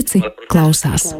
pieci klausās.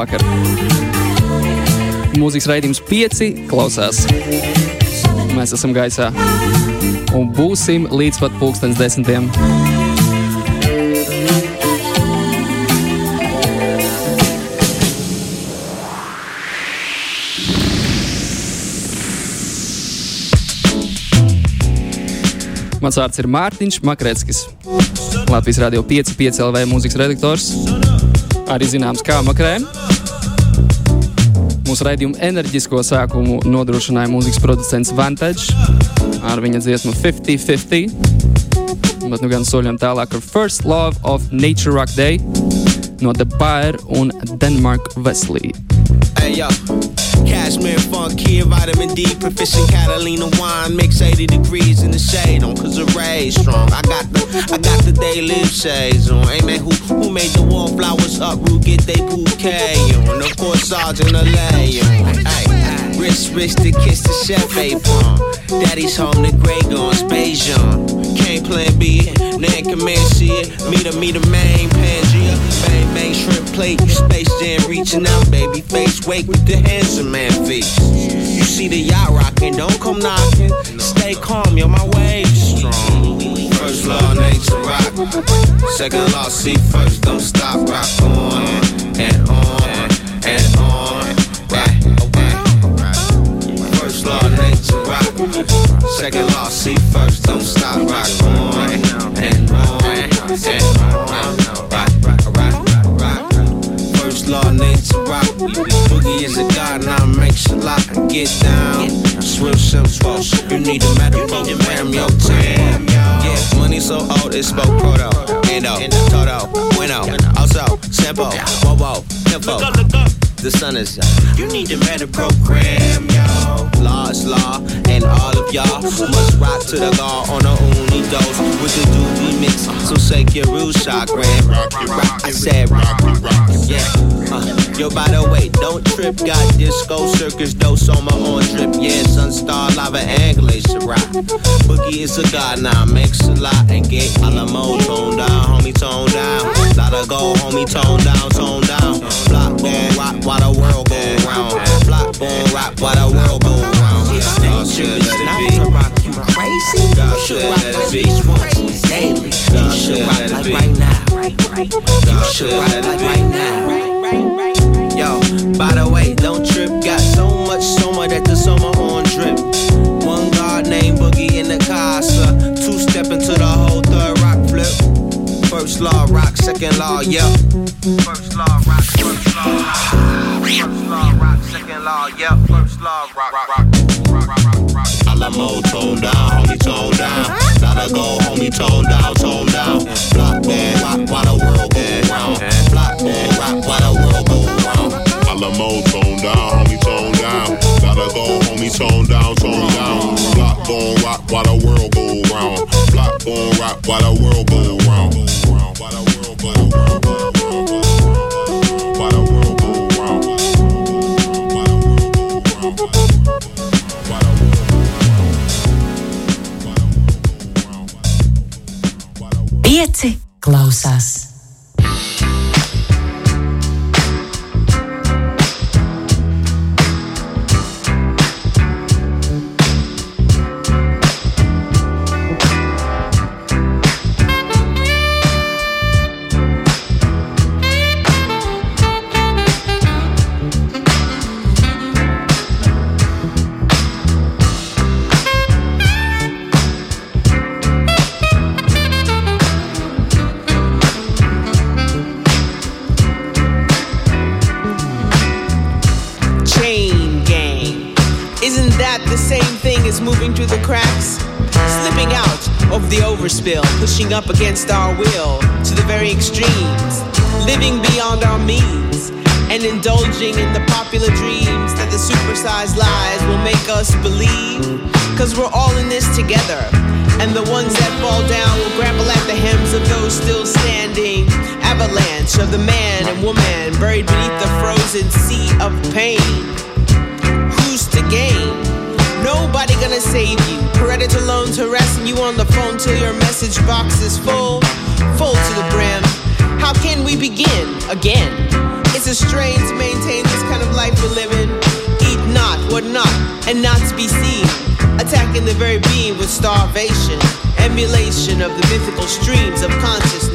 Labvakar! Mūzikas raidījums pieci klausās. Mēs esam gaisā un būsim līdz pat pulkstens desmitiem. Mans vārds ir Mārtiņš Makrēckis. Latvijas Rādio 5, 5 LV mūzikas redaktors arī zināms kā makrē. Mūsu raidījuma enerģisko sākumu nodrošināja mūzikas producents Vantage ar viņa dziesmu 50-50. Bet nu gan soļam tālāk ar First Love of Nature Rock Day no The Bayer un Denmark Wesley. Hey, yo. Cashmere funk, kid, vitamin D, proficient Catalina wine, mix 80 degrees in the shade on, cause the rays strong. I got the, I got the daily shades on. Hey man, who, who made the wallflowers uproot, get they bouquet on? Of course, Sergeant LA on. Hey, rich, rich to kiss the chef apron. Daddy's home, the Grey Gone, Spajon. Can't plan B. Nan command C. Me to me the main Pangea. Bang bang shrimp plate. Space Jam reaching out, baby face. Wake with the handsome man face. You see the yacht rocking, don't come knocking. Stay calm, yo, my waves strong. First law, nature rock. Second law, see first, don't stop, rock on and on Second law, see first, don't stop, rock on and on and on. Rock, rock, rock, rock. First law, nature rock. Boogie is a god, now makes a lot. Get down, swim some false. You need a medical program, yo, time. Yeah, money so old, it spoke proto. Endo, oh. Toto, Bueno, also, Simple, Bobo, Info. The sun is out. You need a better program, yo. Law is law, and all of y'all must rock to the law on a only dose with the doobie mix. So shake your rude chakram. Rock, I said rock, rock, yeah. Uh, yo, by the way, don't trip. Got disco circus, dose on my own trip. Yeah, sunstar, lava, and glacier rock. Boogie is a god now, makes a lot and get Alamo tone down, homie, tone down. Lot of go, homie, tone down, tone down. Block, boom, rock, while the world go round. Block, boom, rock, while the world go round. God should let it be. rock you crazy. God should rock like beach once daily. God should rock like right now. God should rock like right now. Yo, by the way, don't trip. Got so much summer that the summer on drip. First law rock, second law, yeah. First law rock, first law. First law rock, second law, yeah. First law rock, rock, rock. Alamo tone down, homie tone down. Gotta go, homie tone down, tone down. Block boom, rock while the world go round. Block boom, rock while the world go round. Alamo tone down, homie tone down. Gotta go, homie tone down, tone down. Block boom, rock while the world go round. Block boom, rock while the world go round. Again? It's a strain to maintain this kind of life we're living. Eat not, what not, and not to be seen. Attacking the very being with starvation, emulation of the mythical streams of consciousness.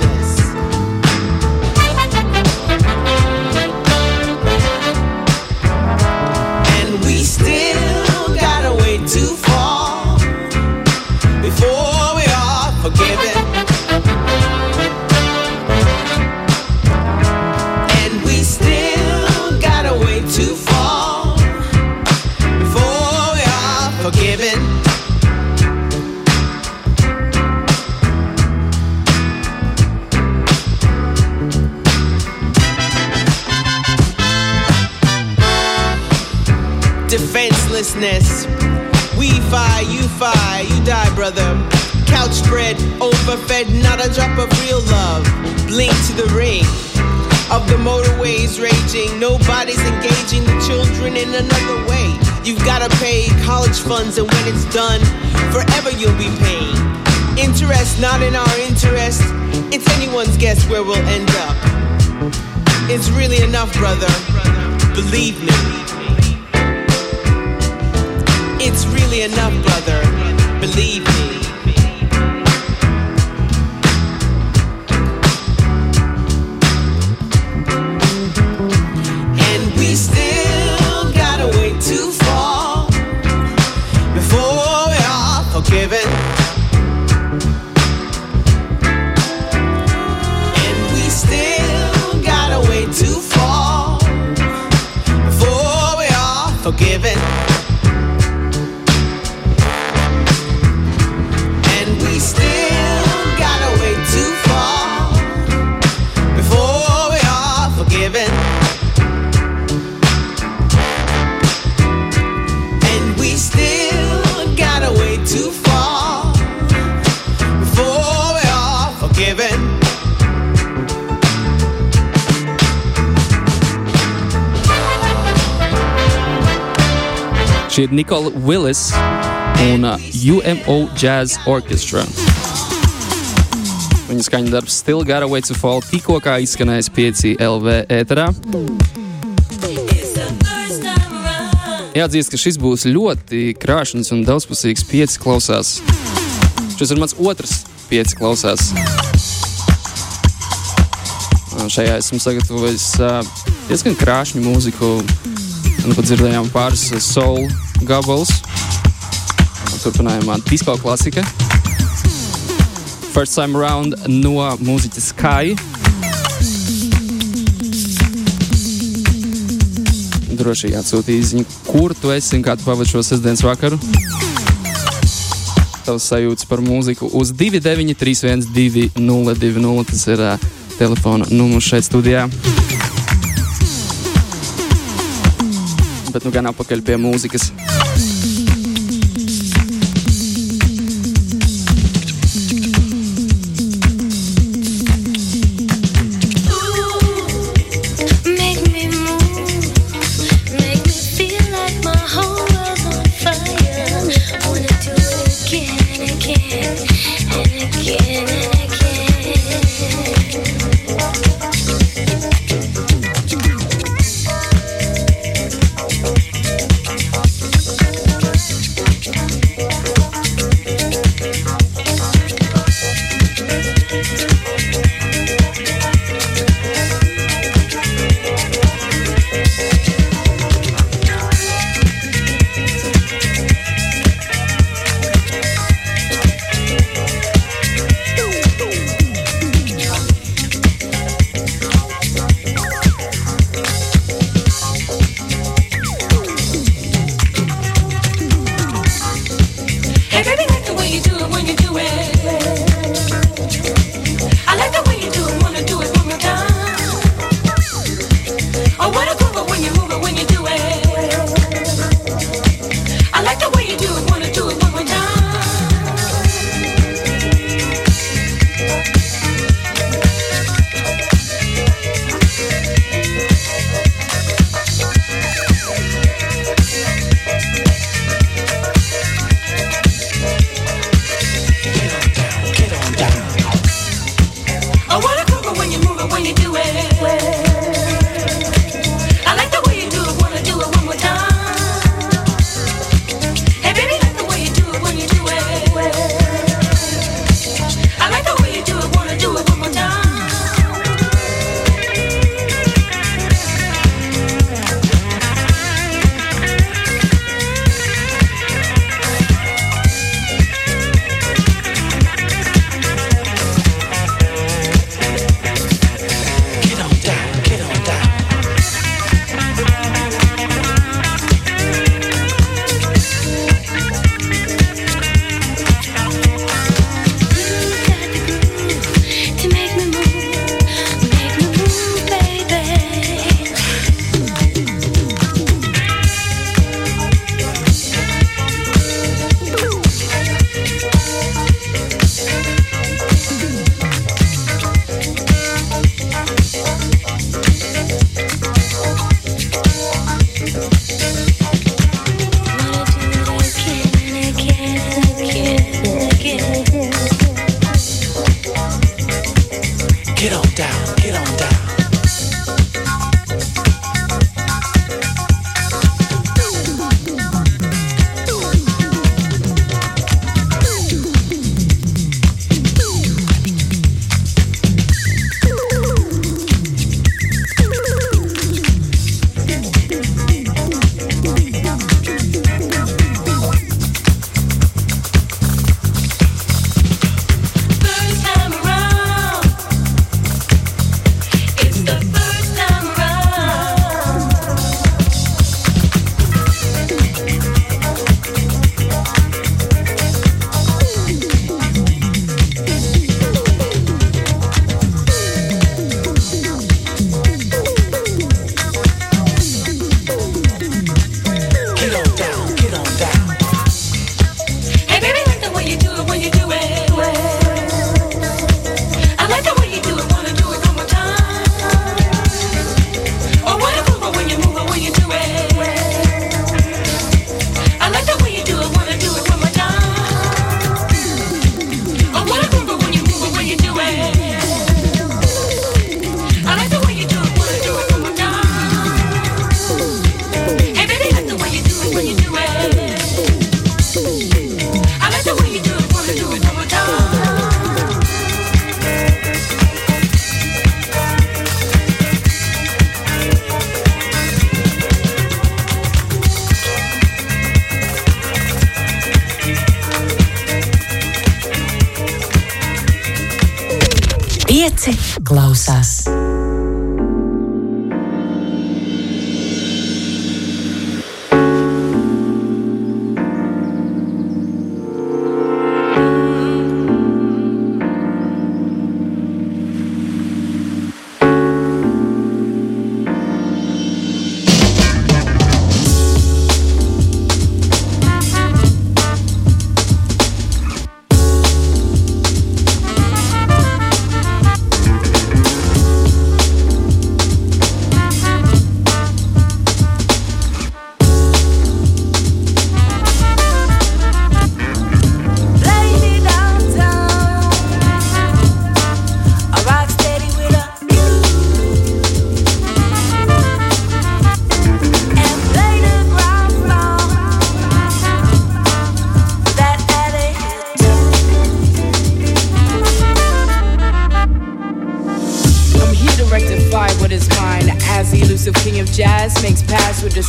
Gotta pay college funds, and when it's done, forever you'll be paying. Interest not in our interest. It's anyone's guess where we'll end up. It's really enough, brother. Believe me. It's really enough, brother. Believe me. Šī ir Nikola Willis un uh, UMO Jazz Orchestra. Viņa skaņa darbs Still Gotta Wait to Fall tikko izskanējis 5 LV ēterā. Jāatzīst, ka šis būs ļoti krāšņs un daudzpusīgs pieci klausās. Šis ir mans otrs pieci klausās. Uh, Šajā esmu sagatavojis uh, diezgan krāšņu mūziku. Nu, pat dzirdējām pāris uh, soul gabalus. Turpinājumā disko klasika. First time around no mūziķa Sky. Droši atsūtīja ziņu, kur tu esi un kā tu pavadi šo sestdienas vakaru. Tavs sajūtas par mūziku uz 293, 202, tas ir uh, telefona numurs šeit studijā. Bet nu gan apakaļ pie mūzikas.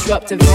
Disruptive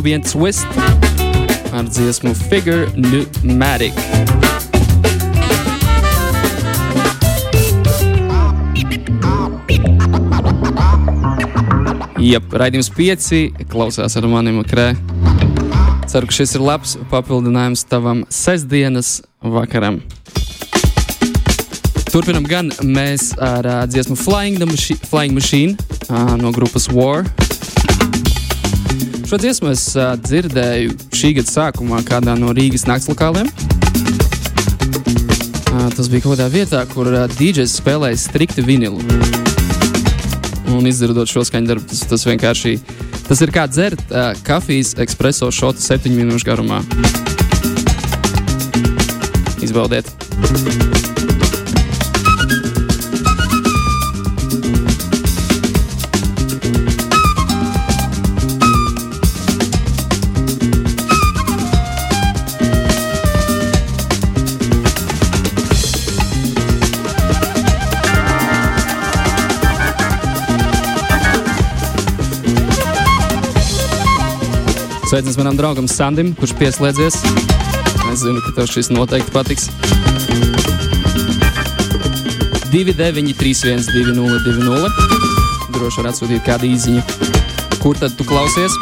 Nubian Twist ar dziesmu Figure Pneumatic. Jep, raidījums pieci klausās ar maniem krē. Ceru, ka šis ir labs papildinājums tavam sestdienas vakaram. Turpinam gan mēs ar uh, dziesmu Flying, the Machi Flying Machine uh, no grupas War. Šo dziesmu es uh, dzirdēju šī gada sākumā kādā no Rīgas naktslokāliem. Uh, tas bija kaut kādā vietā, kur uh, DJs spēlēja strikti vinilu. Un izdarot šo skaņu darbu, tas, tas vienkārši tas ir kā dzert uh, kafijas espreso šotu septiņu minūšu garumā. Izbaudiet! Sveiciens manam draugam Sandim, kurš pieslēdzies. Es zinu, ka tev šis noteikti patiks. 293, 202, droši var atsūtīt kādu īziņu. Kur tad tu klausies?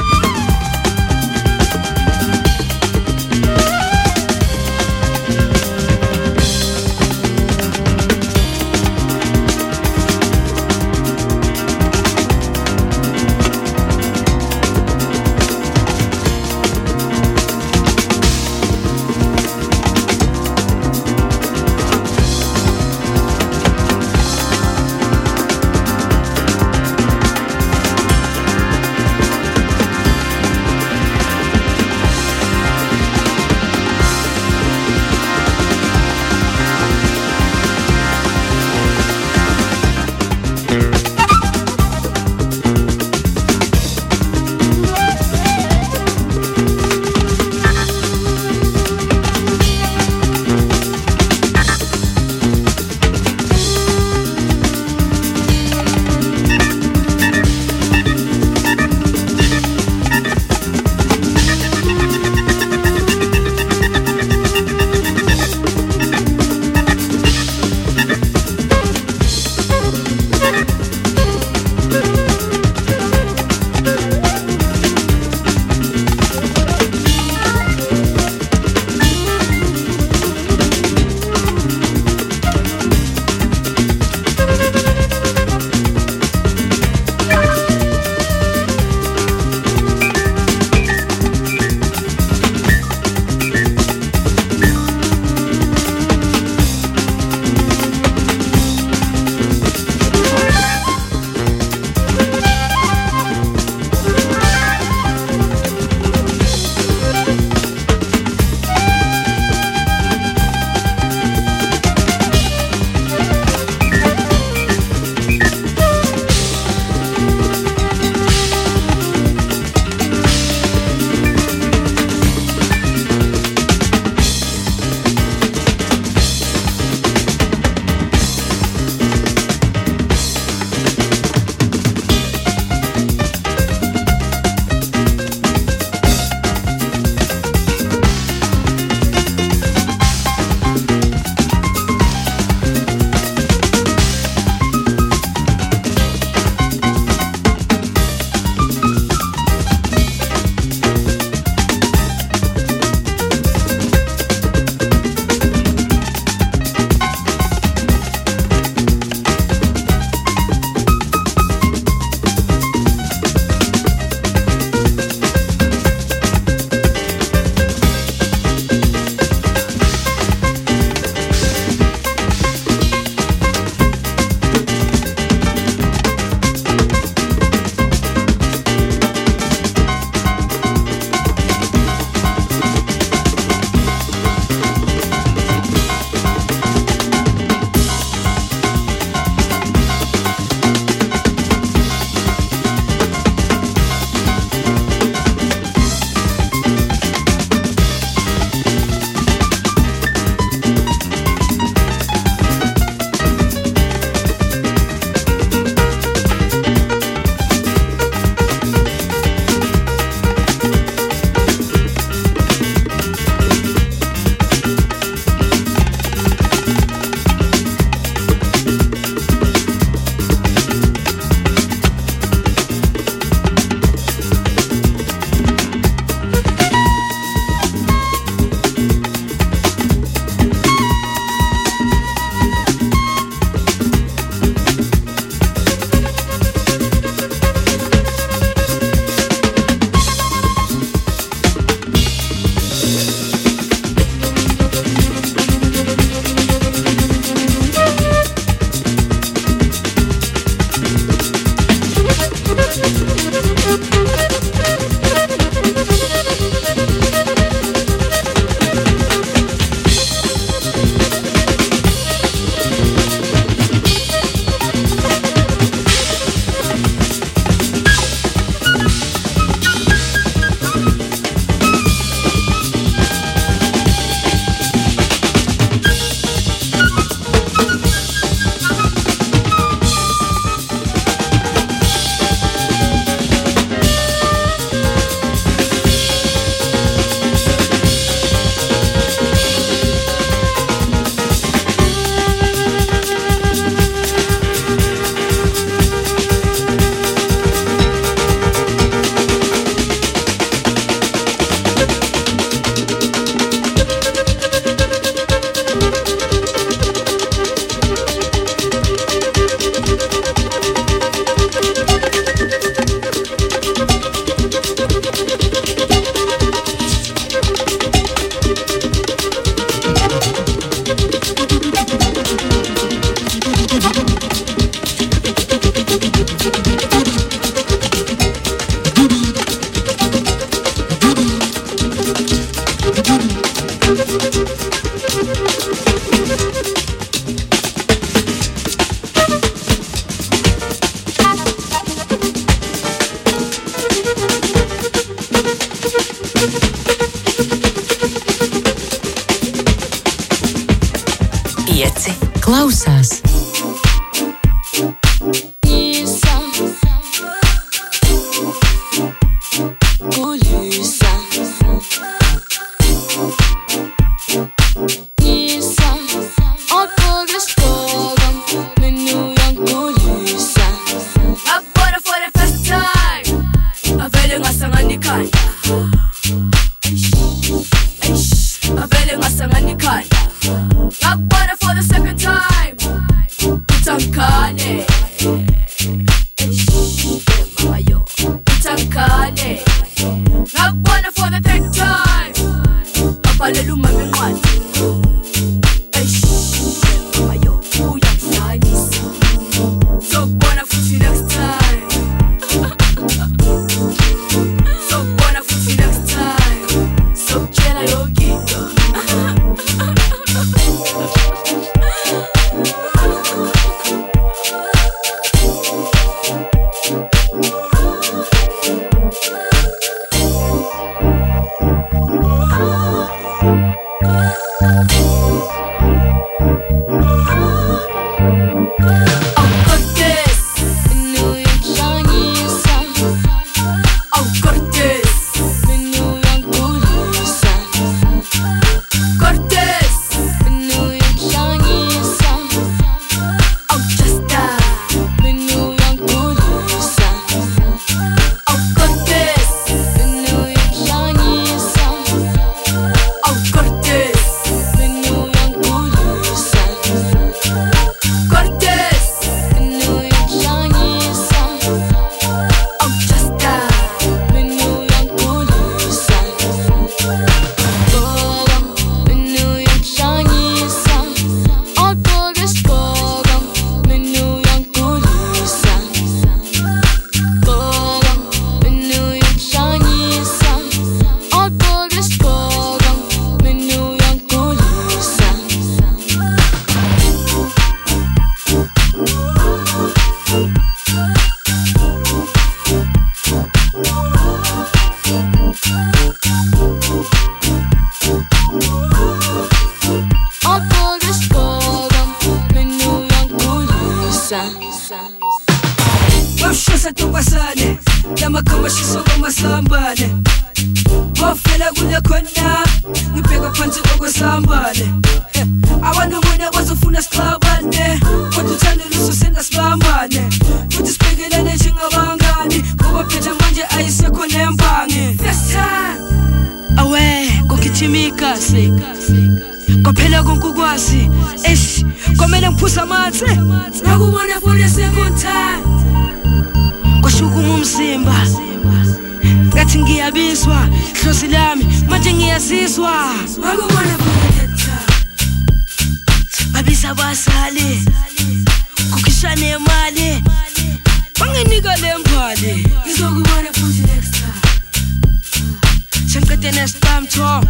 Afghanistan to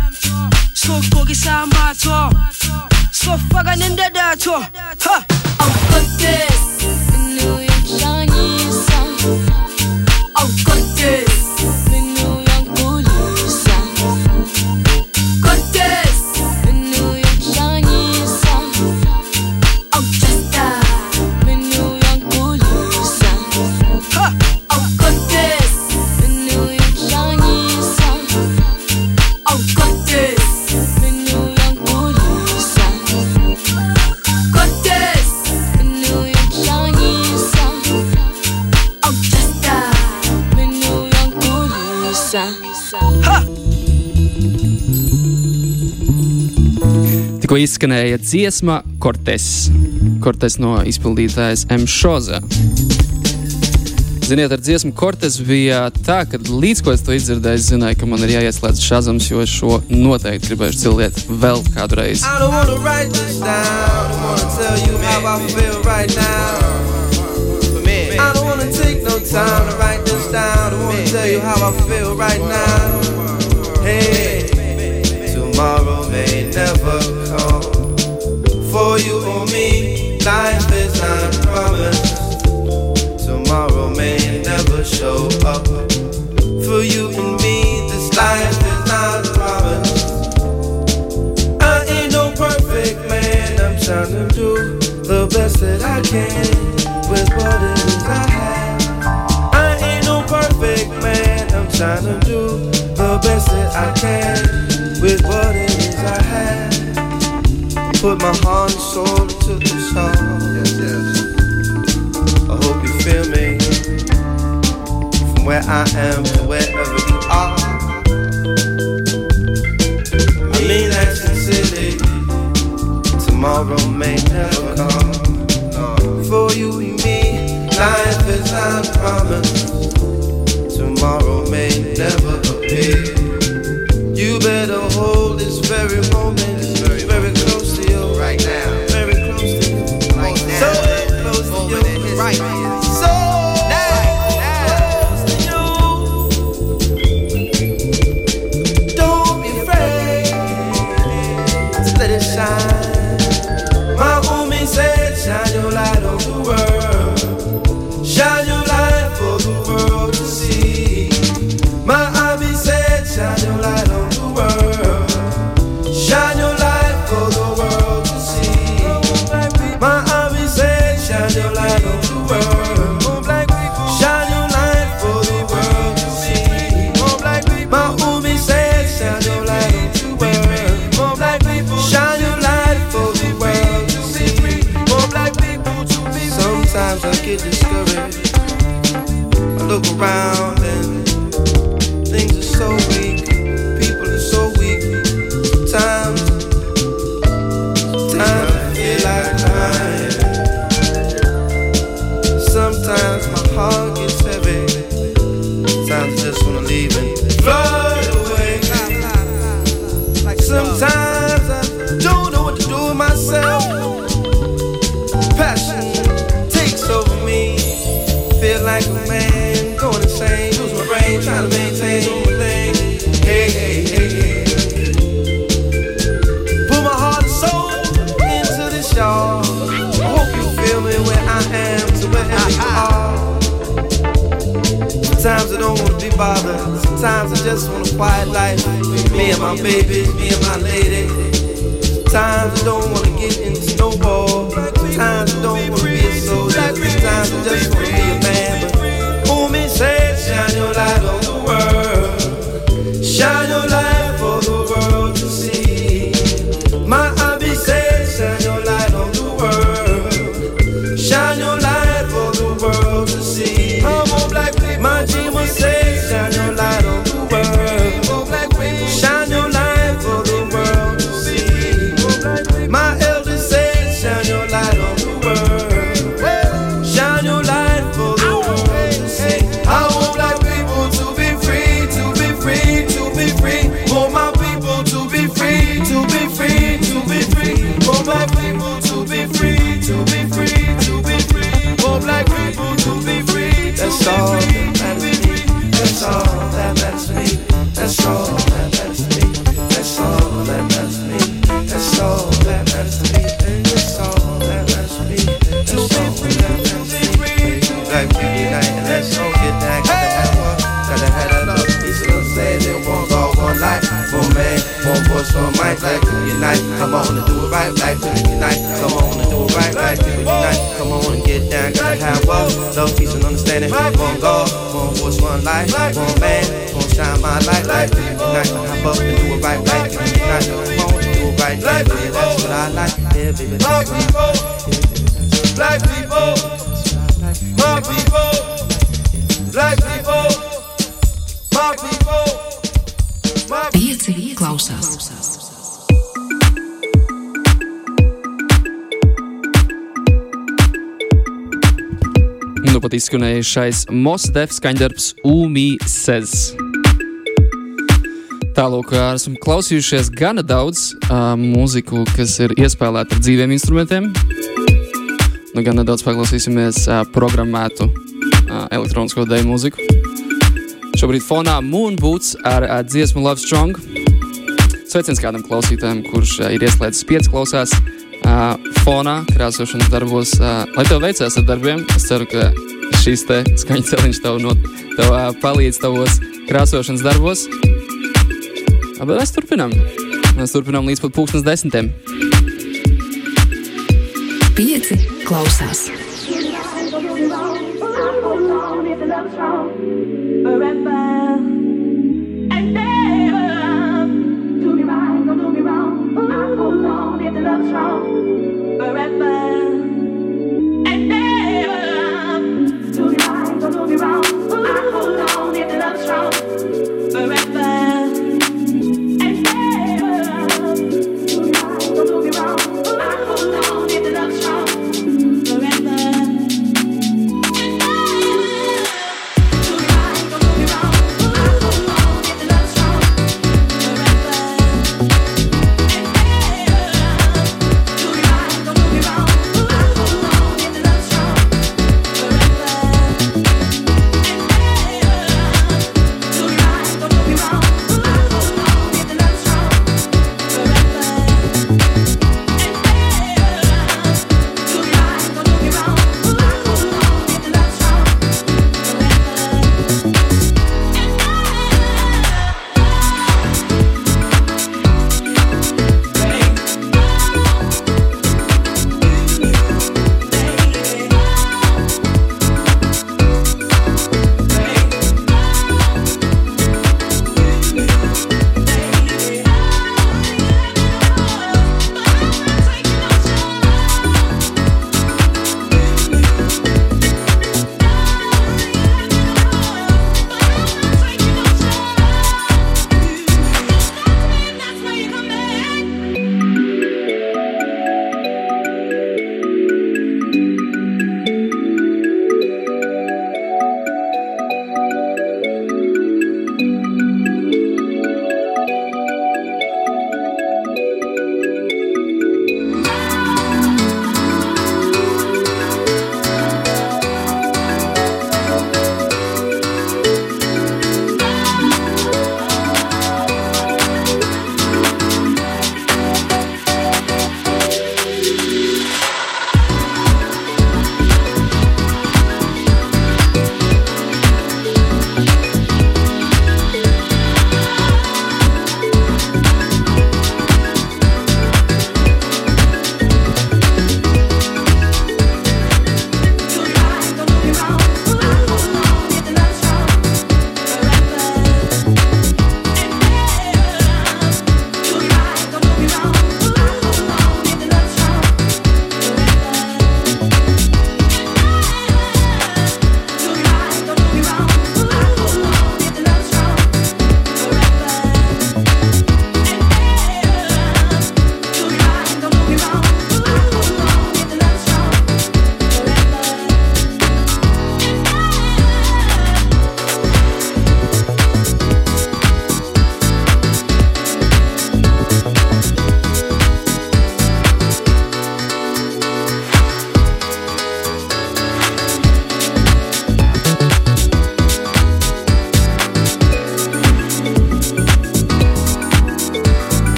So kogi sama to So fagan in the to I'm fucked this Tikko izskanēja dziesma Cortes. Cortes no izpildītājas M. Šoza. Ziniet, ar dziesmu Cortes bija tā, ka līdz ko es to izdzirdēju, es zināju, ka man ir jāieslēdz šāzams, jo es šo noteikti gribēšu cilēt vēl no time to write this down. I wanna tell you how I feel right now. Hey, tomorrow may never come. For you or me, life is not promised. Tomorrow may never show up. For you and me, this life is not promised. I ain't no perfect man, I'm trying to do the best that I can with what it is I have. I ain't no perfect man. I'm trying to do the best that I can with what it is I have. Put my heart and soul into this song. Yes, yes. I hope you feel me from where I am to wherever you are. I mean that sincerely. Tomorrow may never come. For you and me, life is. Tomorrow every moment. Bothered. Sometimes I just want a quiet life. Me and my baby, me and my lady. Times I don't wanna get into no war. Times I don't wanna one voice, one mic. Black people unite. Come on and do it right. Black people unite. Come on and do it right. Black people unite. Come on and get down. Gotta have one. Love, peace, and understanding. One God, one voice, one life. One man, one shine my light. Black people unite. Hop up and do it right. Black people unite. Come on and do it right. Yeah, baby, that's what I like. Yeah, baby, I like. Black people, Pieci klausās. Nu pat izskanējušais Mosdef skaņdarbs Umi Sez. Tālāk esam klausījušies gana daudz uh, mūziku, kas ir iespēlēta ar dzīviem instrumentiem. Nu, gan nedaudz paklausīsimies uh, programmētu uh, elektronisko dēļu mūziku. Šobrīd fonā Moonboots ar uh, dziesmu Love Strong. Sveiciens kādam klausītājam, kurš uh, ir ieslēdzis pieci klausās uh, fonā, krāsošanas darbos. Uh, lai tev veicās ar darbiem, es ceru, ka šīs skaņas celiņš tev, no, tev uh, palīdz tavos krāsošanas darbos. Bet mēs turpinām. Mēs turpinām līdz pat pūkstens desmitiem. Pieci klausās.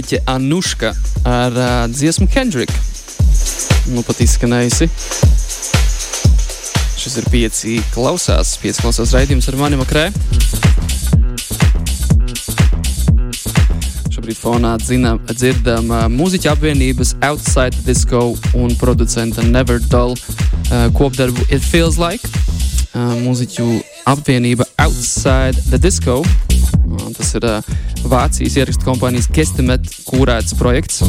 mūziķe Anuška ar uh, dziesmu Kendrick. Nu, pat izskanējusi. Šis ir pieci klausās, pieci klausās raidījums ar mani makrē. Šobrīd fonā dzinam, dzirdam uh, mūziķa apvienības Outside the Disco un producenta Never Dull uh, kopdarbu It Feels Like. Uh, mūziķu apvienība Outside the Disco. Uh, tas ir uh, Vācijas ierakstu kompānijas Kestimet kūrēts projekts,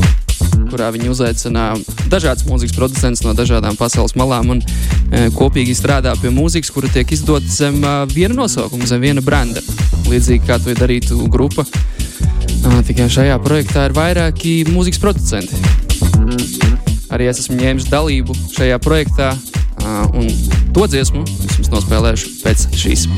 kurā viņi uzaicināja dažādas mūzikas producentus no dažādām pasaules malām un e, kopīgi strādā pie mūzikas, kura tiek izdota zem uh, viena nosaukuma, zem viena brenda. Līdzīgi kā to darītu grupa. Uh, tikai šajā projektā ir vairāki mūzikas producenti. Arī es esmu ņēmis dalību šajā projektā, uh, un to dziesmu es jums nospēlēšu pēc šīs.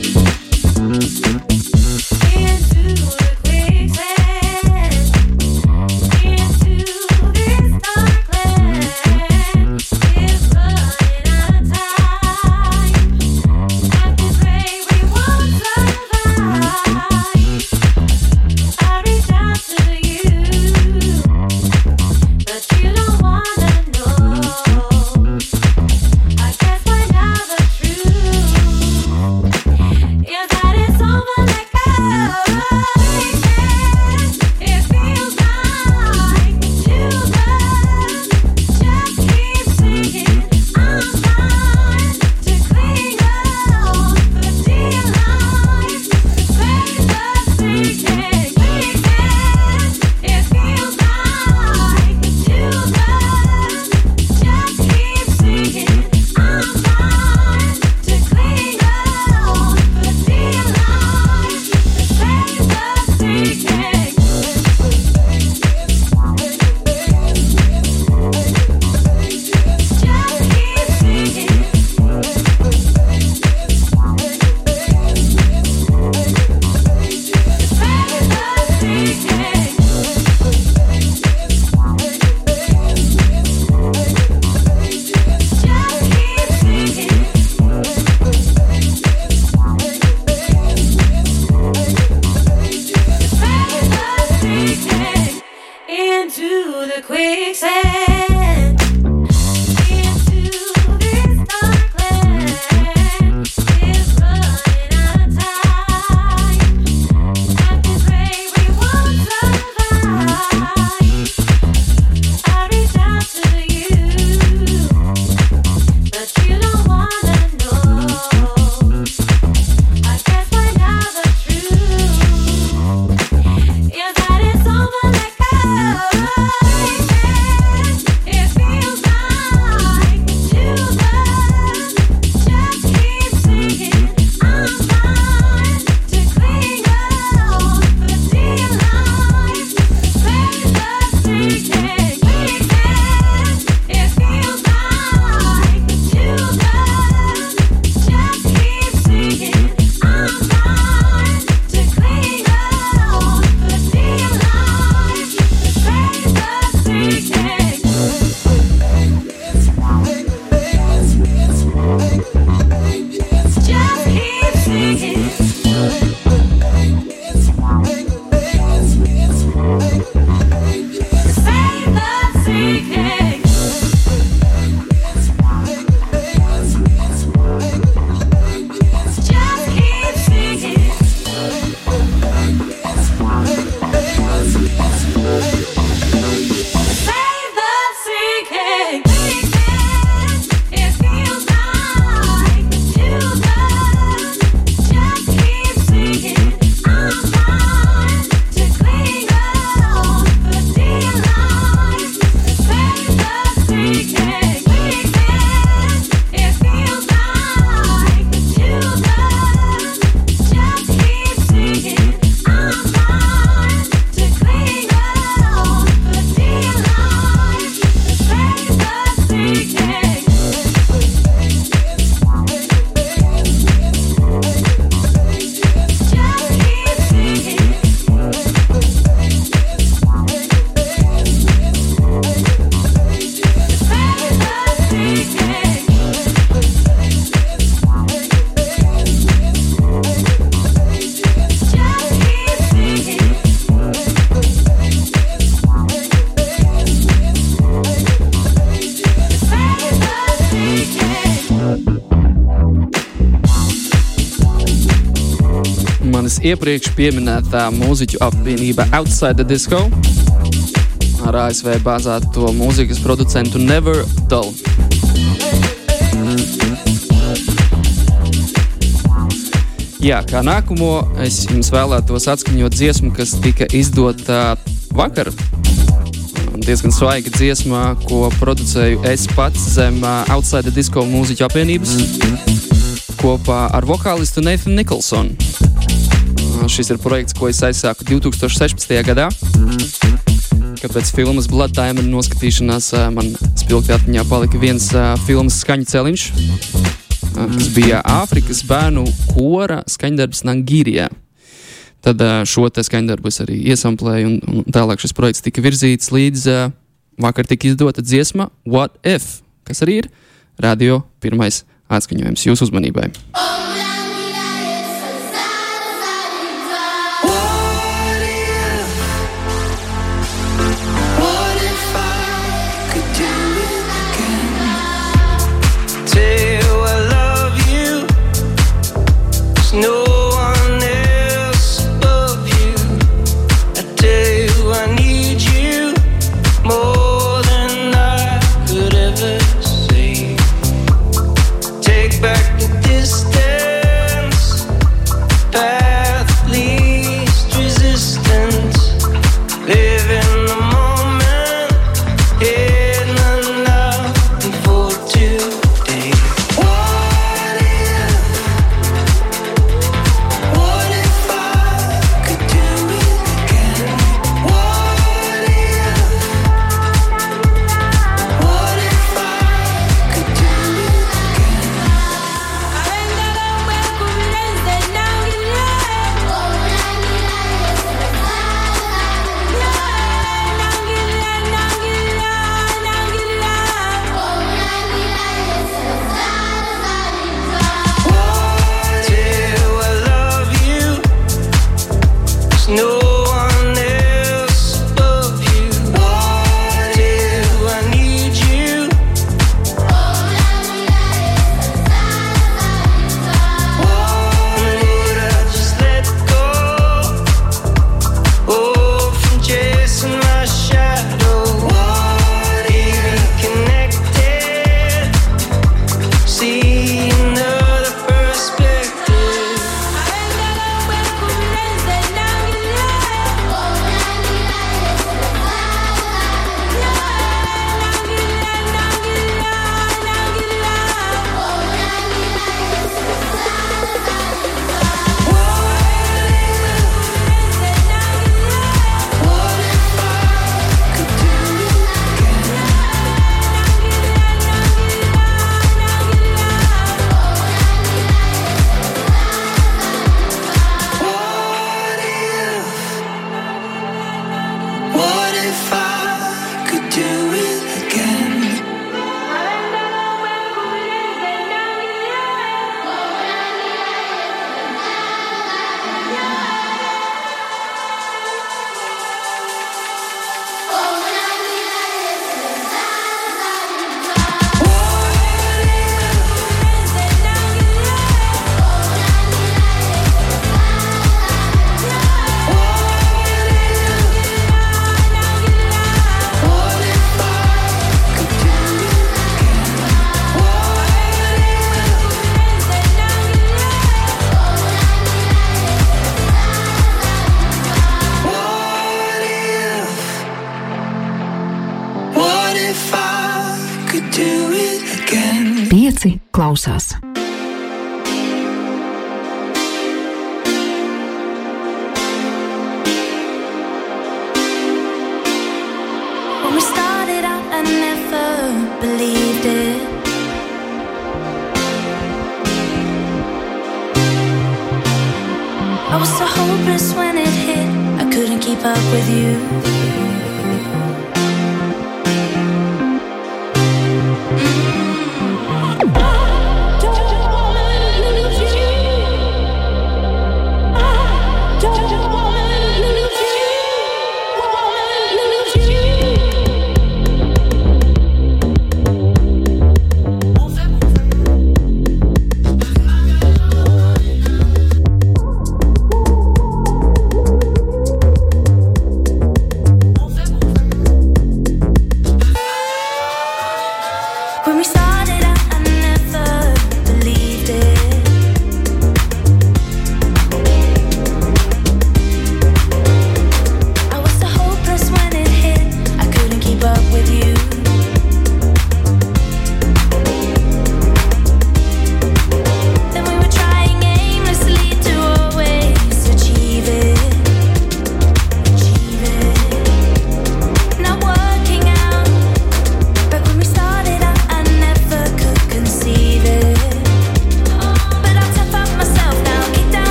Iepriekš pieminētā mūziķu apvienība Outside the Disco ar ASV bāzēto mūzikas producentu Never Dull. Jā, kā nākamo es jums vēlētos atskaņot dziesmu, kas tika izdota vakar. Diezgan svaiga dziesma, ko producēju es pats zem Outside the Disco mūziķu apvienības kopā ar vokālistu Nathanu Nikolsonu. Šis ir projekts, ko es aizsāku 2016. gadā. Kad pēc filmas Blood Diamond noskatīšanās man spilgti atmiņā palika viens filmas skaņu celiņš, kas bija Āfrikas bērnu kora skaņdarbs Nangīrijā. Tad šo te skaņdarbu es arī iesamplēju, un, un tālāk šis projekts tika virzīts līdz vakar tika izdota dziesma What If, kas arī ir radio pirmais atskaņojums jūsu uzmanībai. What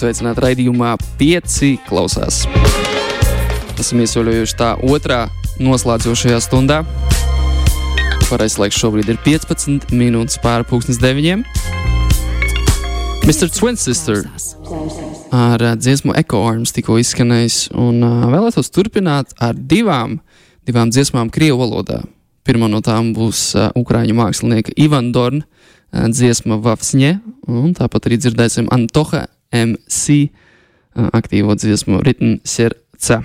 Esiet sveicināti raidījumā 5 klausās. Esam iesaļojuši tā otrā noslēdzošajā stundā. Pareizais laiks šobrīd ir 15 minūtes pāri pusdienas deviņiem. Mr. Twin Sister ar dziesmu Echo Arms tikko izskanējis, un vēlētos turpināt ar divām, divām dziesmām Krievu valodā. Pirmā no tām būs Ukrāņu mākslinieka Ivan Dorn uh, dziesma Vafsņē, un tāpat arī dzirdēsim Antoha MC uh, aktīvo dziesmu Ritm Serca.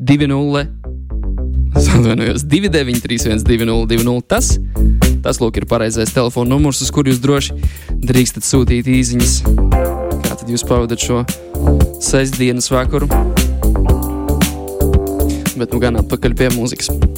Divi nulle Es atvainojos, 2931, 2020. Tas, tas lūk, ir pareizais telefona numurs, uz kuru jūs droši drīkstat sūtīt īsiņas. Kā tad jūs pavadat šo sestdienas vakaru? Bet nu gan atpakaļ pie mūzikas.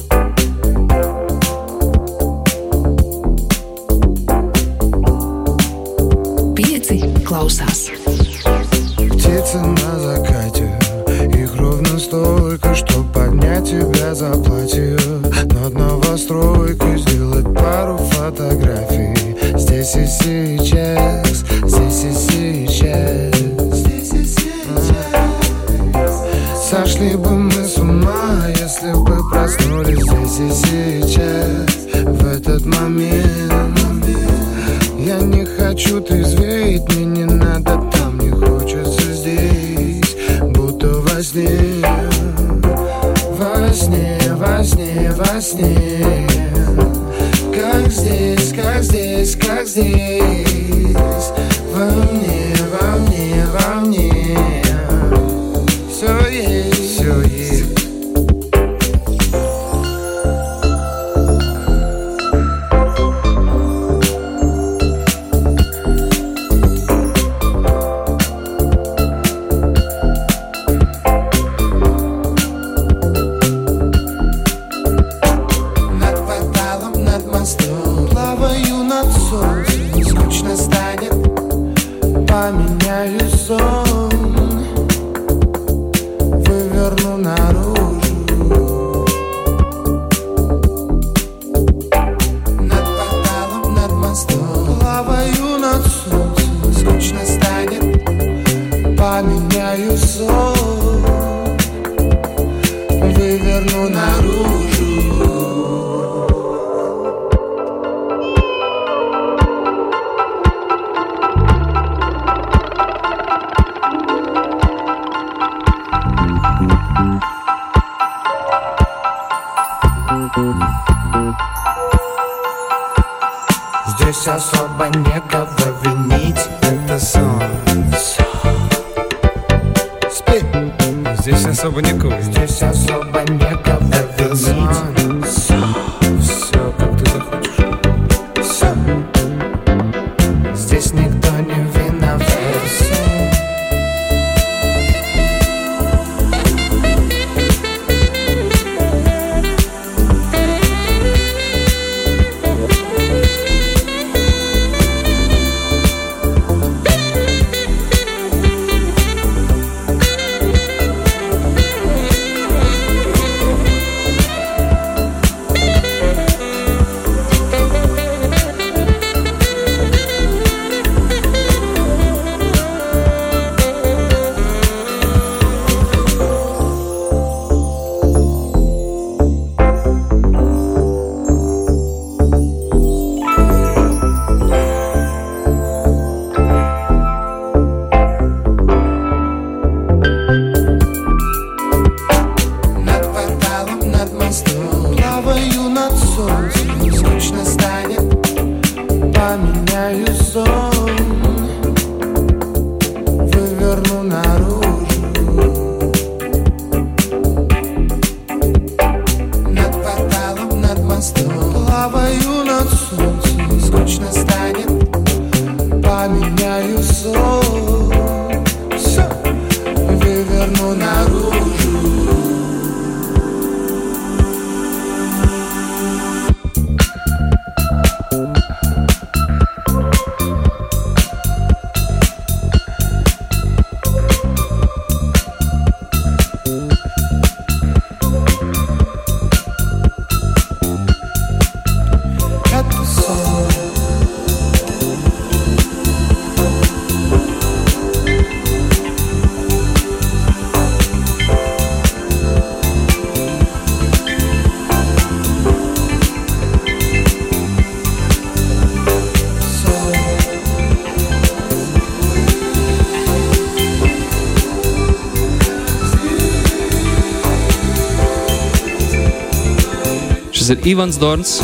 Ivans Dorns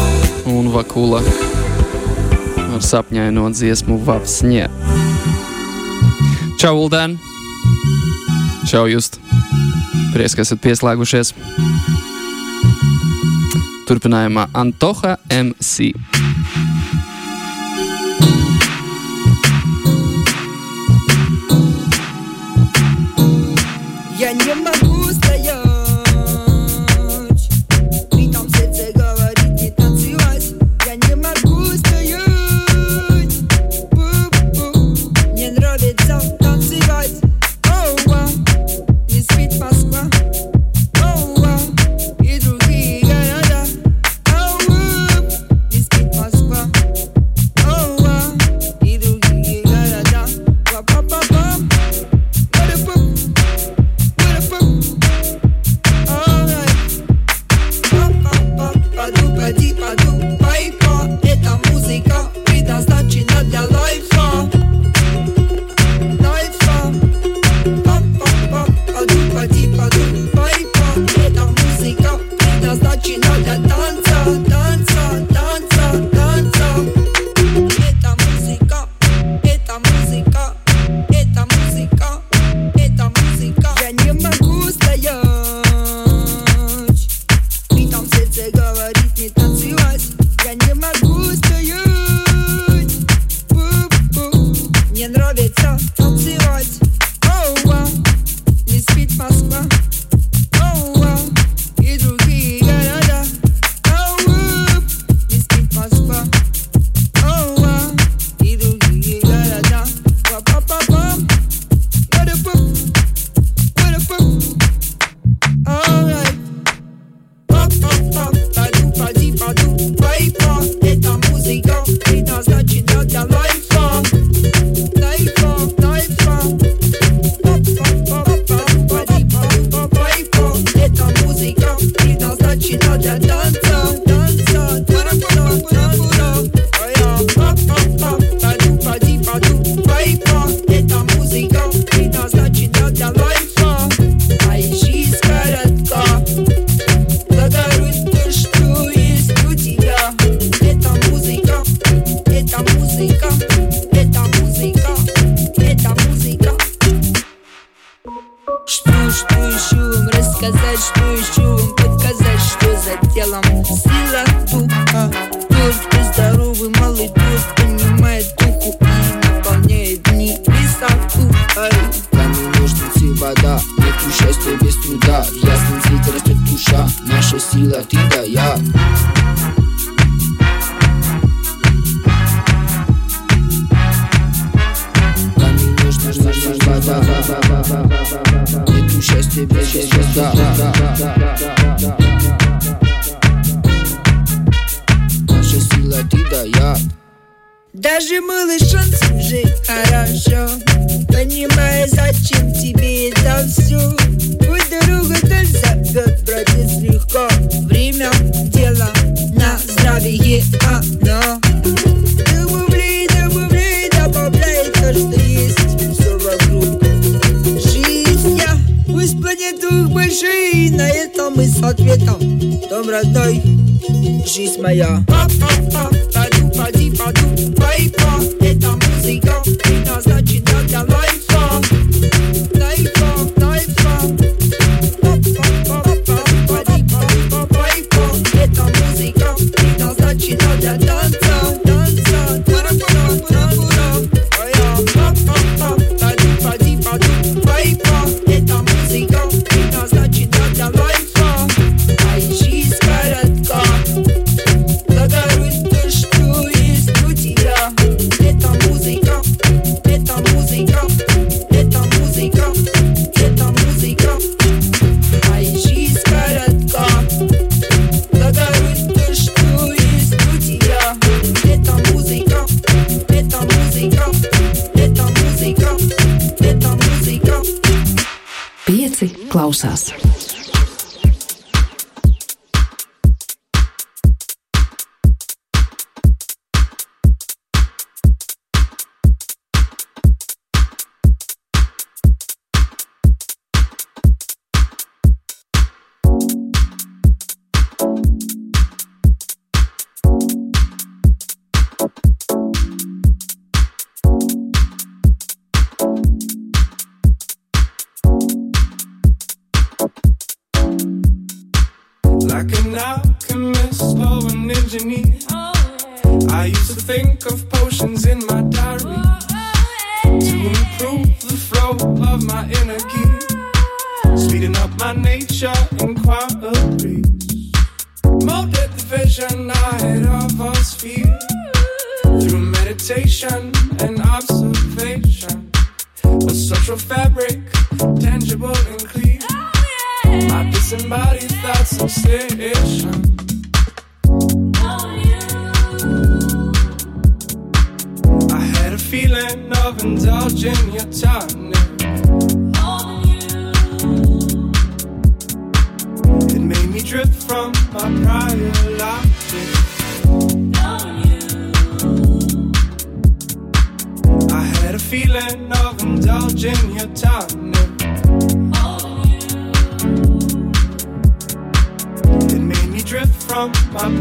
un Vakula ar sapņaino dziesmu Vapsņē. Čau, Uldēn! Čau, Just! Prieks, ka esat pieslēgušies! Turpinājumā Antoha MC.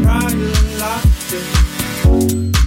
prior life.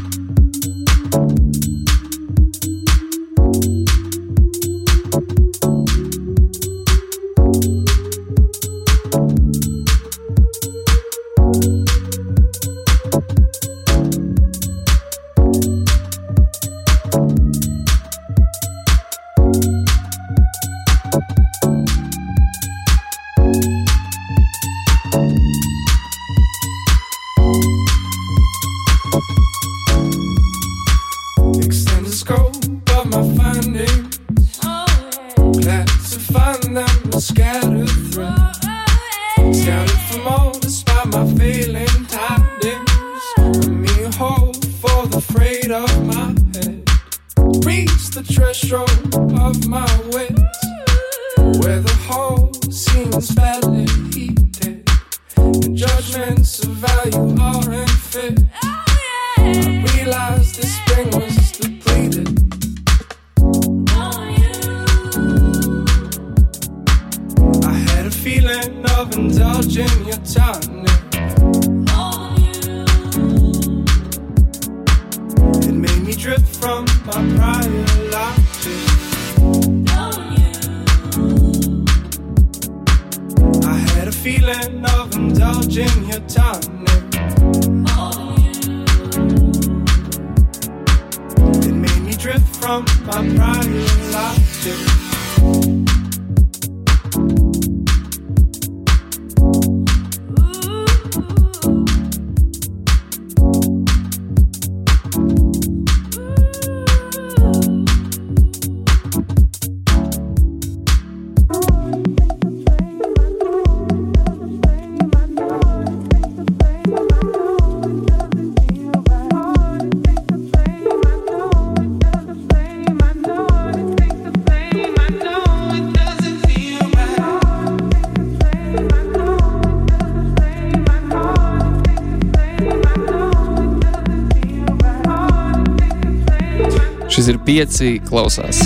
pieci klausās.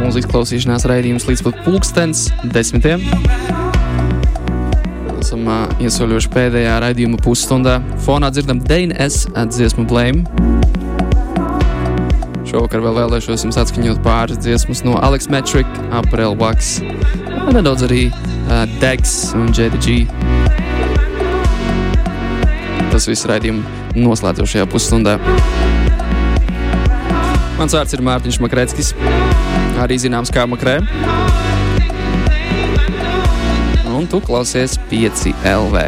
Mūzikas klausīšanās raidījums līdz pat pulkstens desmitiem. Esam uh, iesoļojuši pēdējā raidījuma pusstundā. Fonā dzirdam DNS dziesmu Blame. Šovakar vēl vēlēšos jums atskaņot pāris dziesmas no Alex Metric, April Bucks, nedaudz arī uh, Degs un JDG. Tas viss raidījuma noslēdzošajā pusstundā. Mans vārds ir Mārtiņš Makreckis, arī zināms kā Makrē. Un tu klausies 5 LV.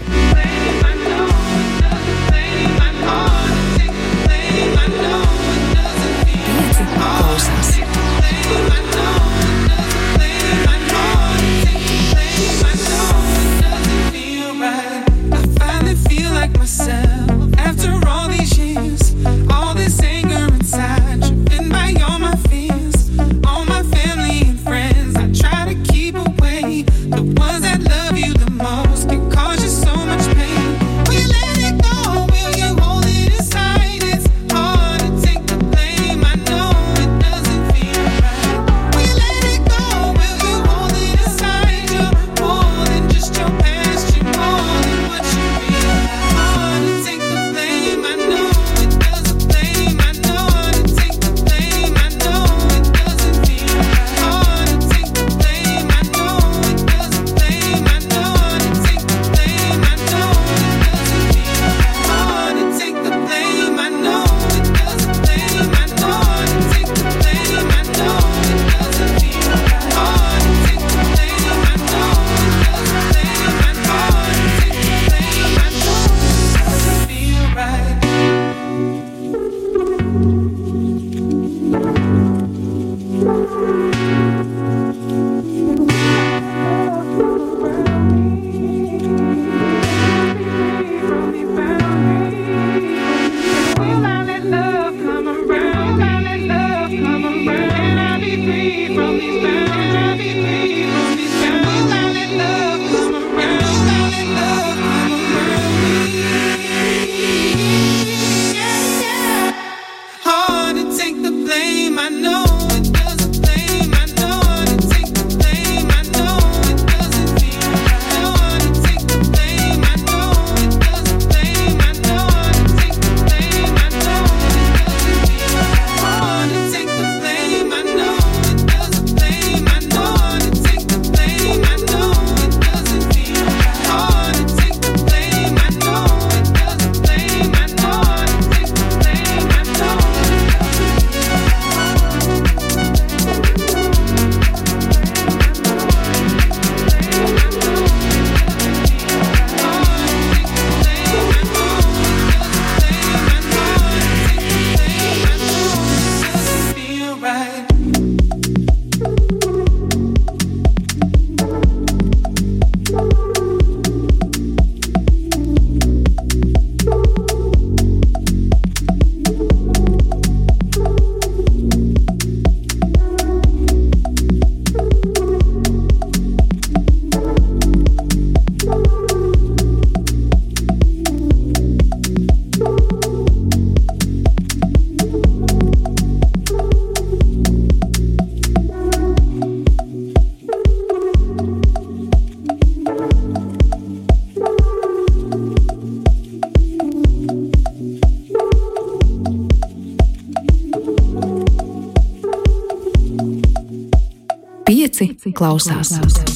Pieci klausās.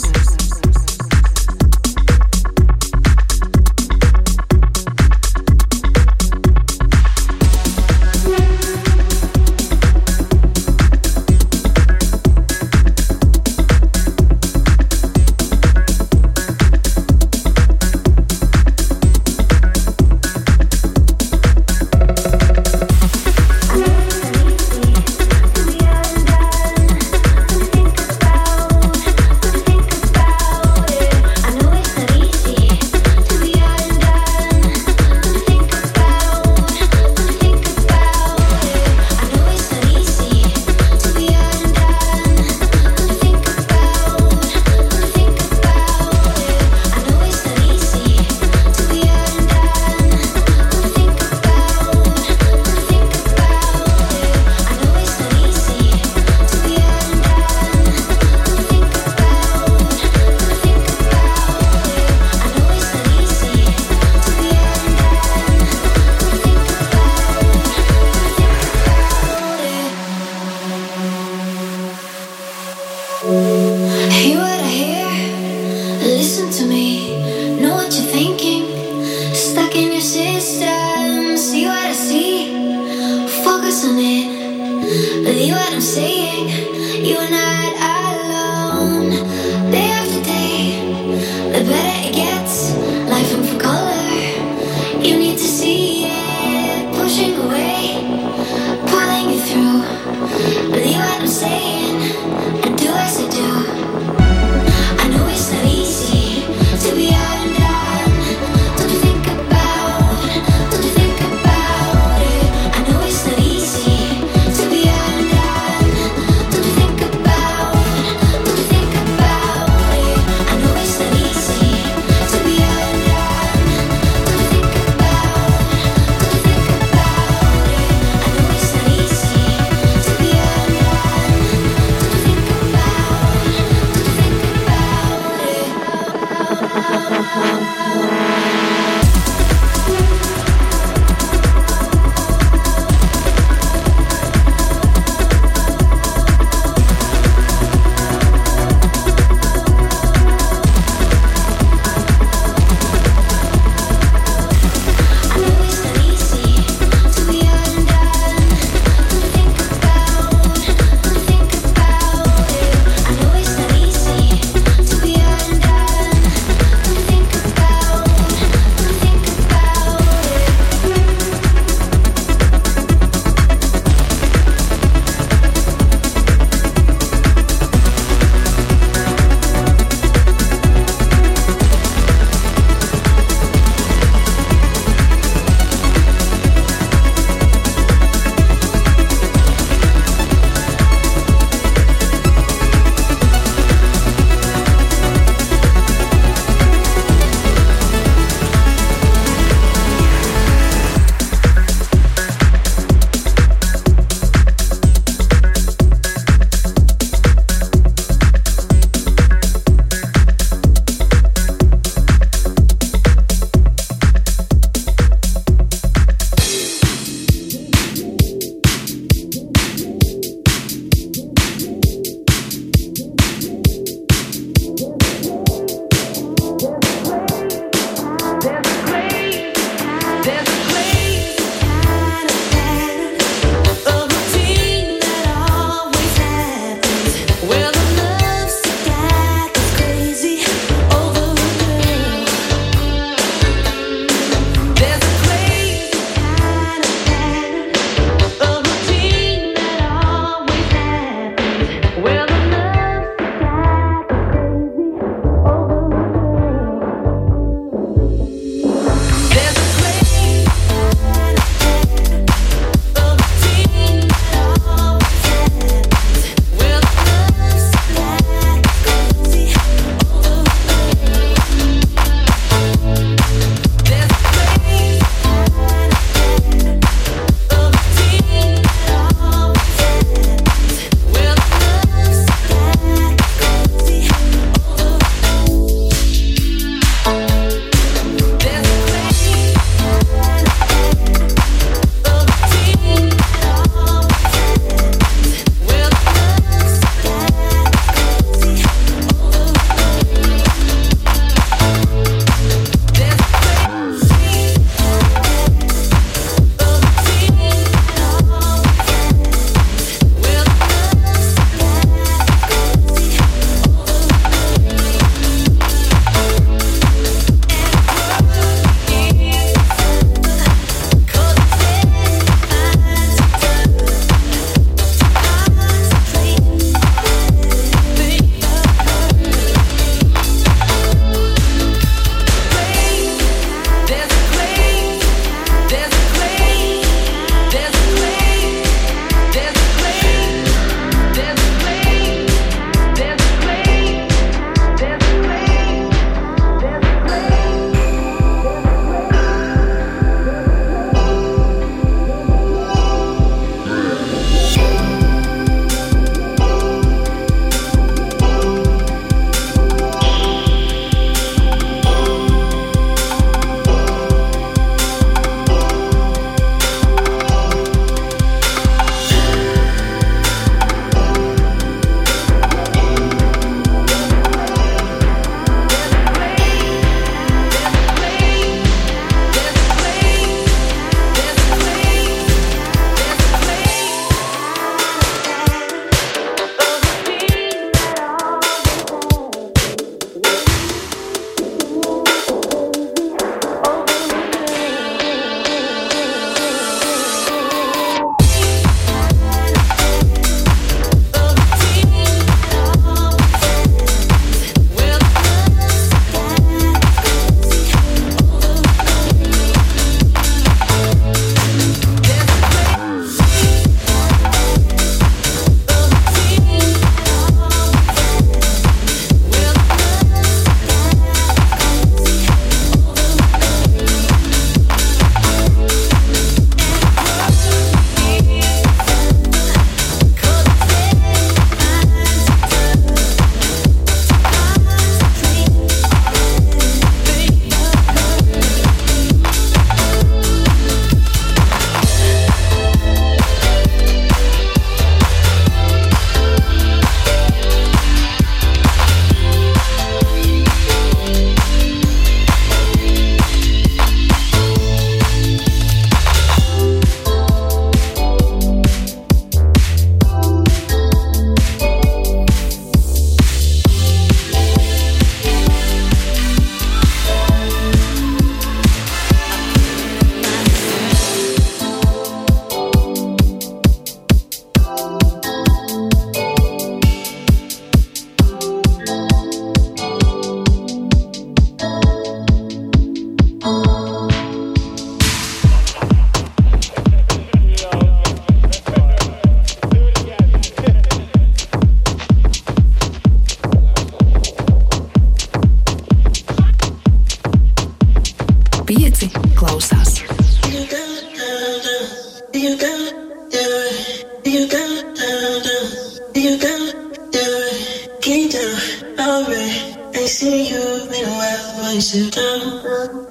See you in a while, but you sit down.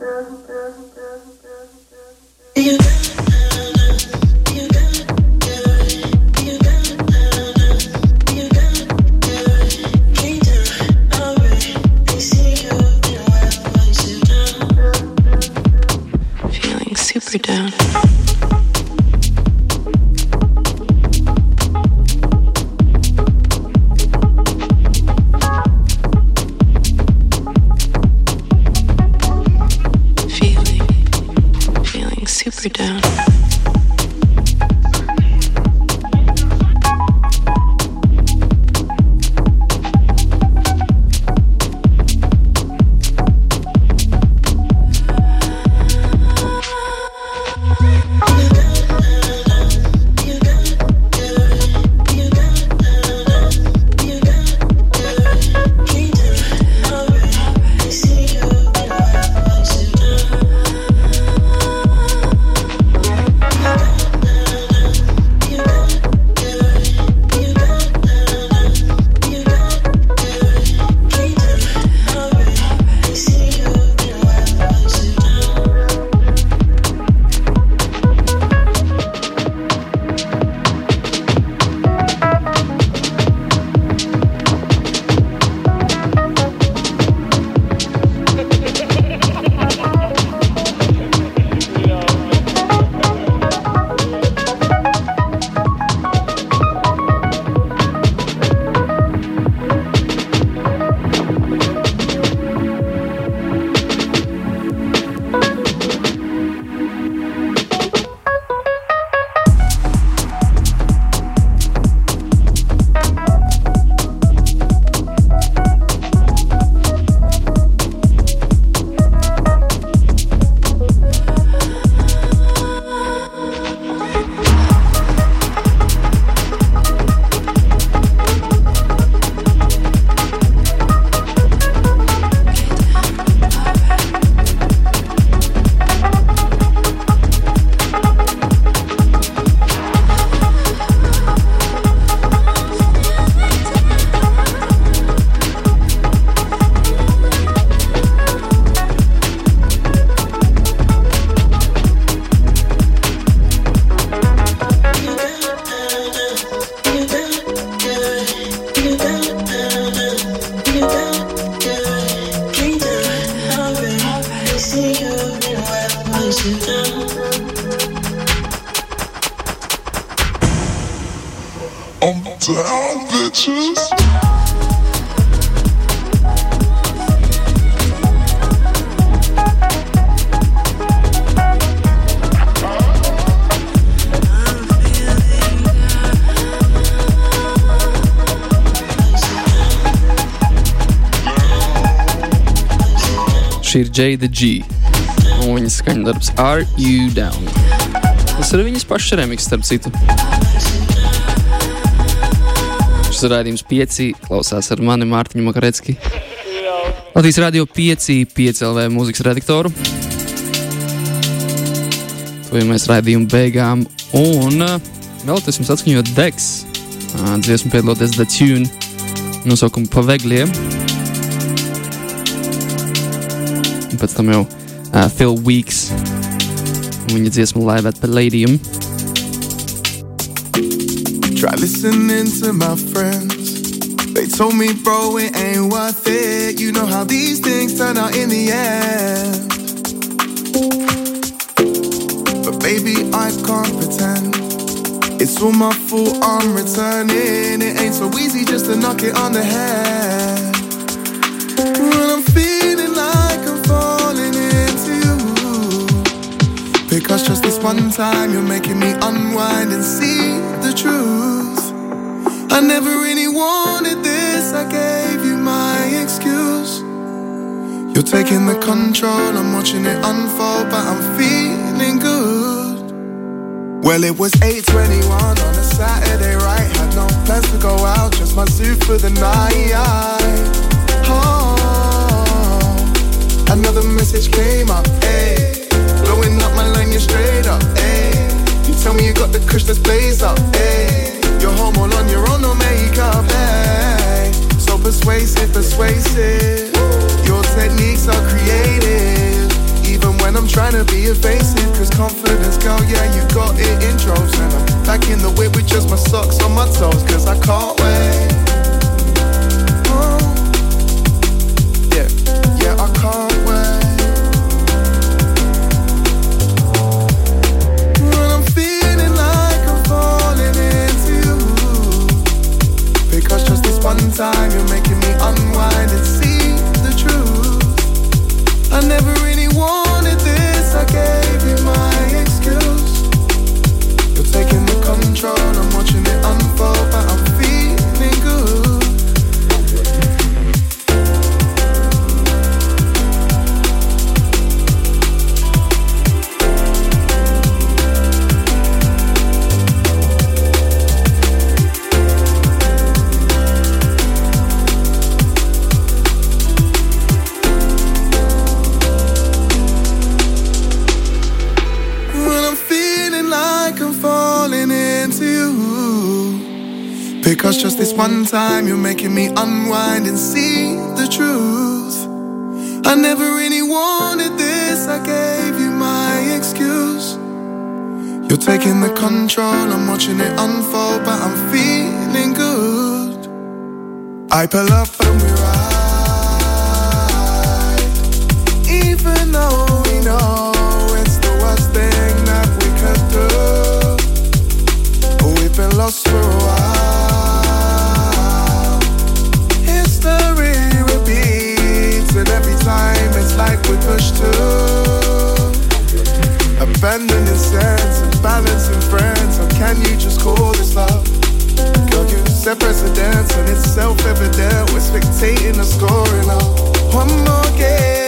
Jada G. Un viņas skaņdarbs Are You Down? Tas ir viņas pašas remiks, starp citu. Šis raidījums pieci klausās ar mani Mārtiņu Makarecki. Latvijas Rādio 5, 5 LV mūzikas redaktoru. Tuvojamies raidījuma beigām. Un uh, vēlētos jums atskaņot Dex. Uh, dziesmu piedaloties The Tune nosaukumu Paveglie. Un pēc tam jau uh, Phil Weeks. un Viņa dziesma Live at Palladium. Try listening to my friends. They told me, bro, it ain't worth it. You know how these things turn out in the end. But baby, I can't pretend. It's all my fault, I'm returning. It ain't so easy just to knock it on the head. Because just this one time, you're making me unwind and see the truth. I never really wanted this, I gave you my excuse. You're taking the control, I'm watching it unfold, but I'm feeling good. Well, it was 8.21 on a Saturday, right? Had no plans to go out, just my suit for the night. Oh, another message came up, ayy. You're straight up, ayy. You tell me you got the kush, let's blaze up. Hey, you're home all on your own, no makeup. Hey, so persuasive, persuasive. Your techniques are creative. Even when I'm trying to be evasive, cause confidence, girl, yeah, you got it in droves. And I'm back in the whip with just my socks on my toes, cause I can't wait. One time you're making me unwind and see the truth. I never really wanted this, I gave you my excuse. You're taking the control, I'm watching it unfold, but I'm feeling good. I pull up and we ride. Even though we know it's the push to abandoning sense and balancing friends. How can you just call this love? Girl, you set precedence, and it's self-evident. We're spectating the scoring of one more game.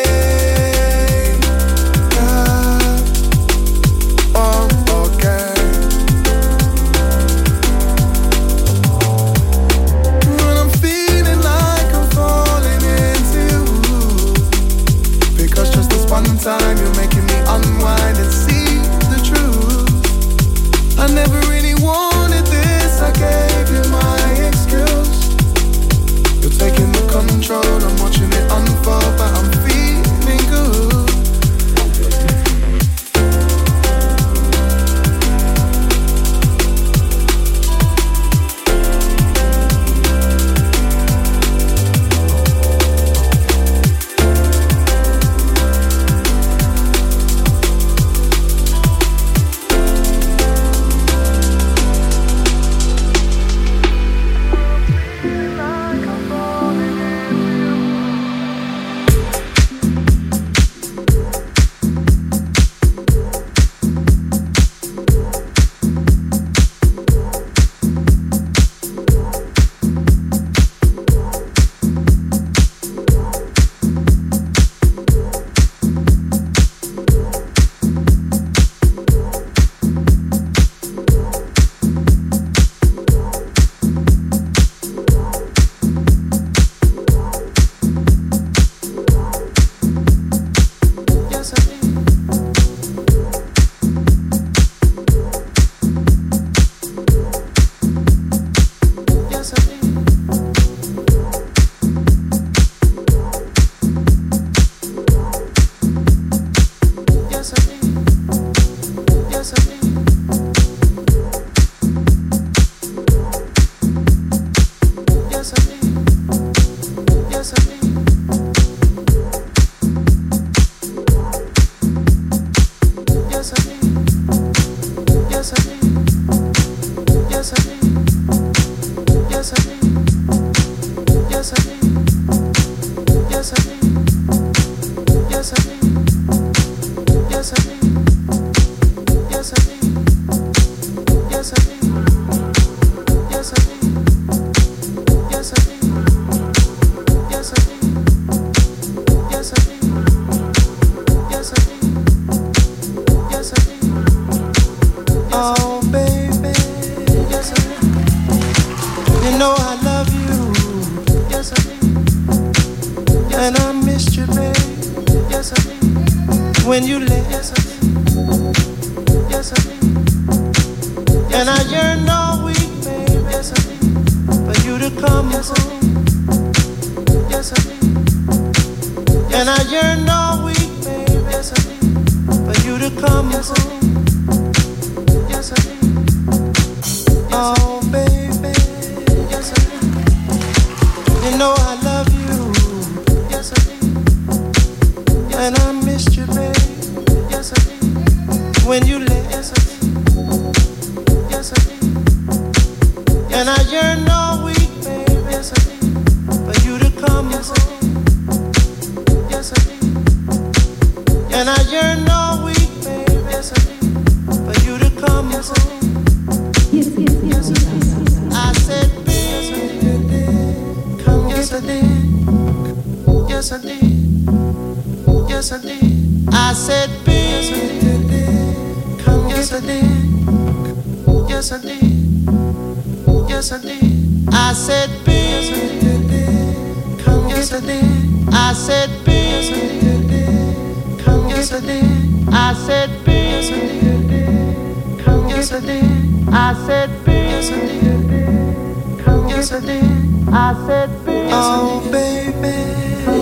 Yes I did. I said, babe, come, yes I did. I said, yes I did. Come, yes I did. I said, oh baby,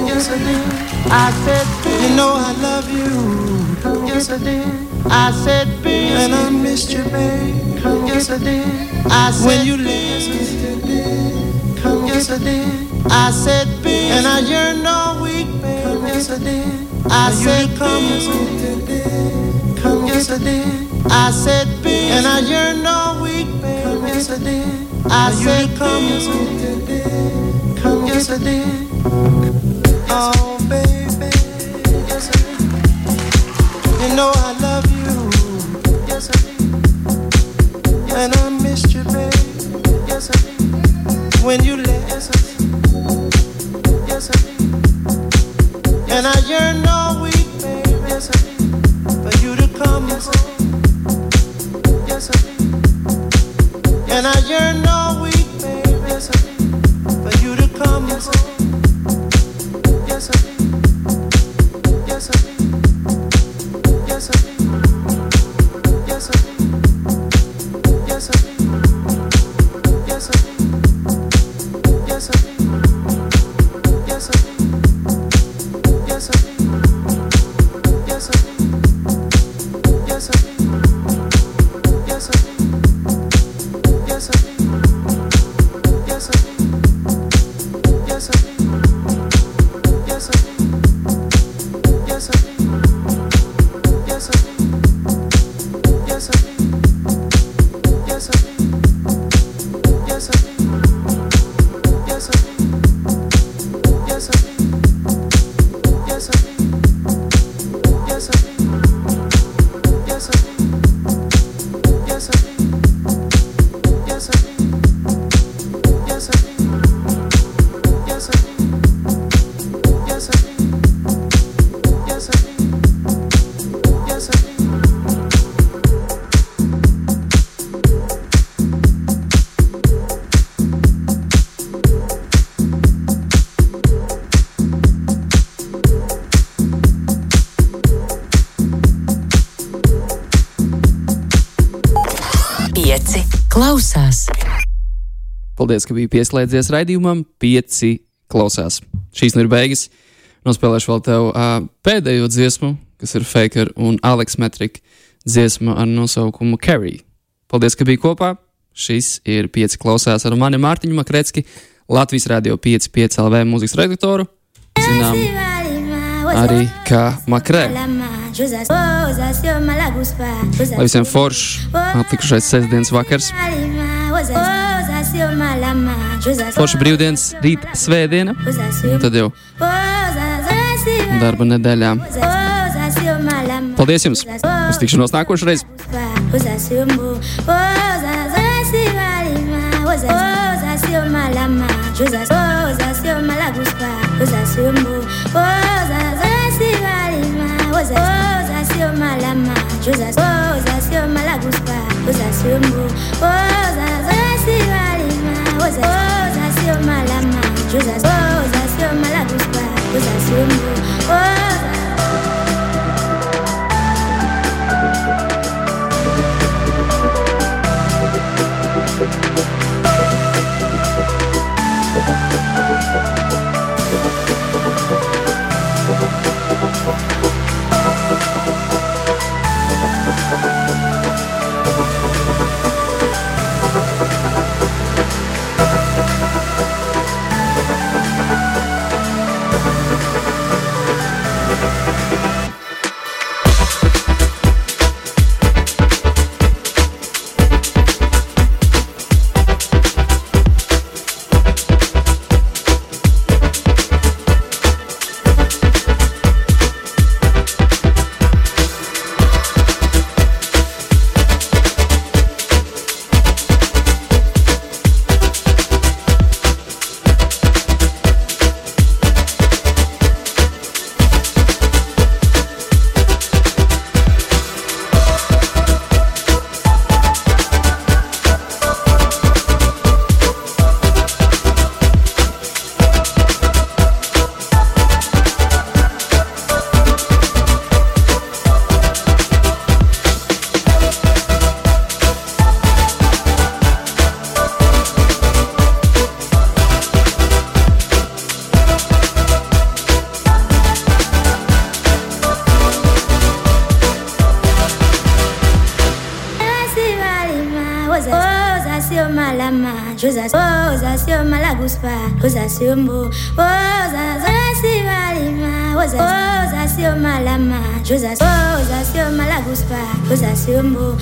yes I did. I said, you know I love you. Yes I did. I said, babe, and I missed you, babe. Come, yes I did. I said, when you left, come, yes I did. I said, babe, and I yearned all week, babe. Yes I did. I said, come, come, yes I said, Be, and I yearned all week, babe. Yes I said, come, come, yes I did. Oh, baby, yes I did. You know I love you, yes I did. And I missed you, babe, yes I did. When you left, yes I And I yearn all week, babe, yes I did. For you to come home, yes I did. And I yearned all week, babe, yes I did. For you to come home. Paldies, ka bija pieslēdzies raidījumam. Pieci klausās. Šīs nu ir beigas. Nospēlēšu vēl tev uh, pēdējo dziesmu, kas ir Faker un Aleks Metrika dziesma ar nosaukumu Carry. Paldies, ka biji kopā. Šis ir pieci klausās ar mani Mārtiņu Makrecki, Latvijas Rādio 5,5 LV mūzikas redaktoru. Zinām, arī kā Makrē. Lai visiem foršs atlikušais sestdienas vakars. Forša brīvdienas, rīt svētdiena, tad jau darba nedēļā. Paldies jums! Uz tikšanos nākošreiz! Osa sur ma la main, Osa sur ma la gouspa, Osa sur moi, Osasio malama, Osasio malabuspa, Osasio mo, seu amor.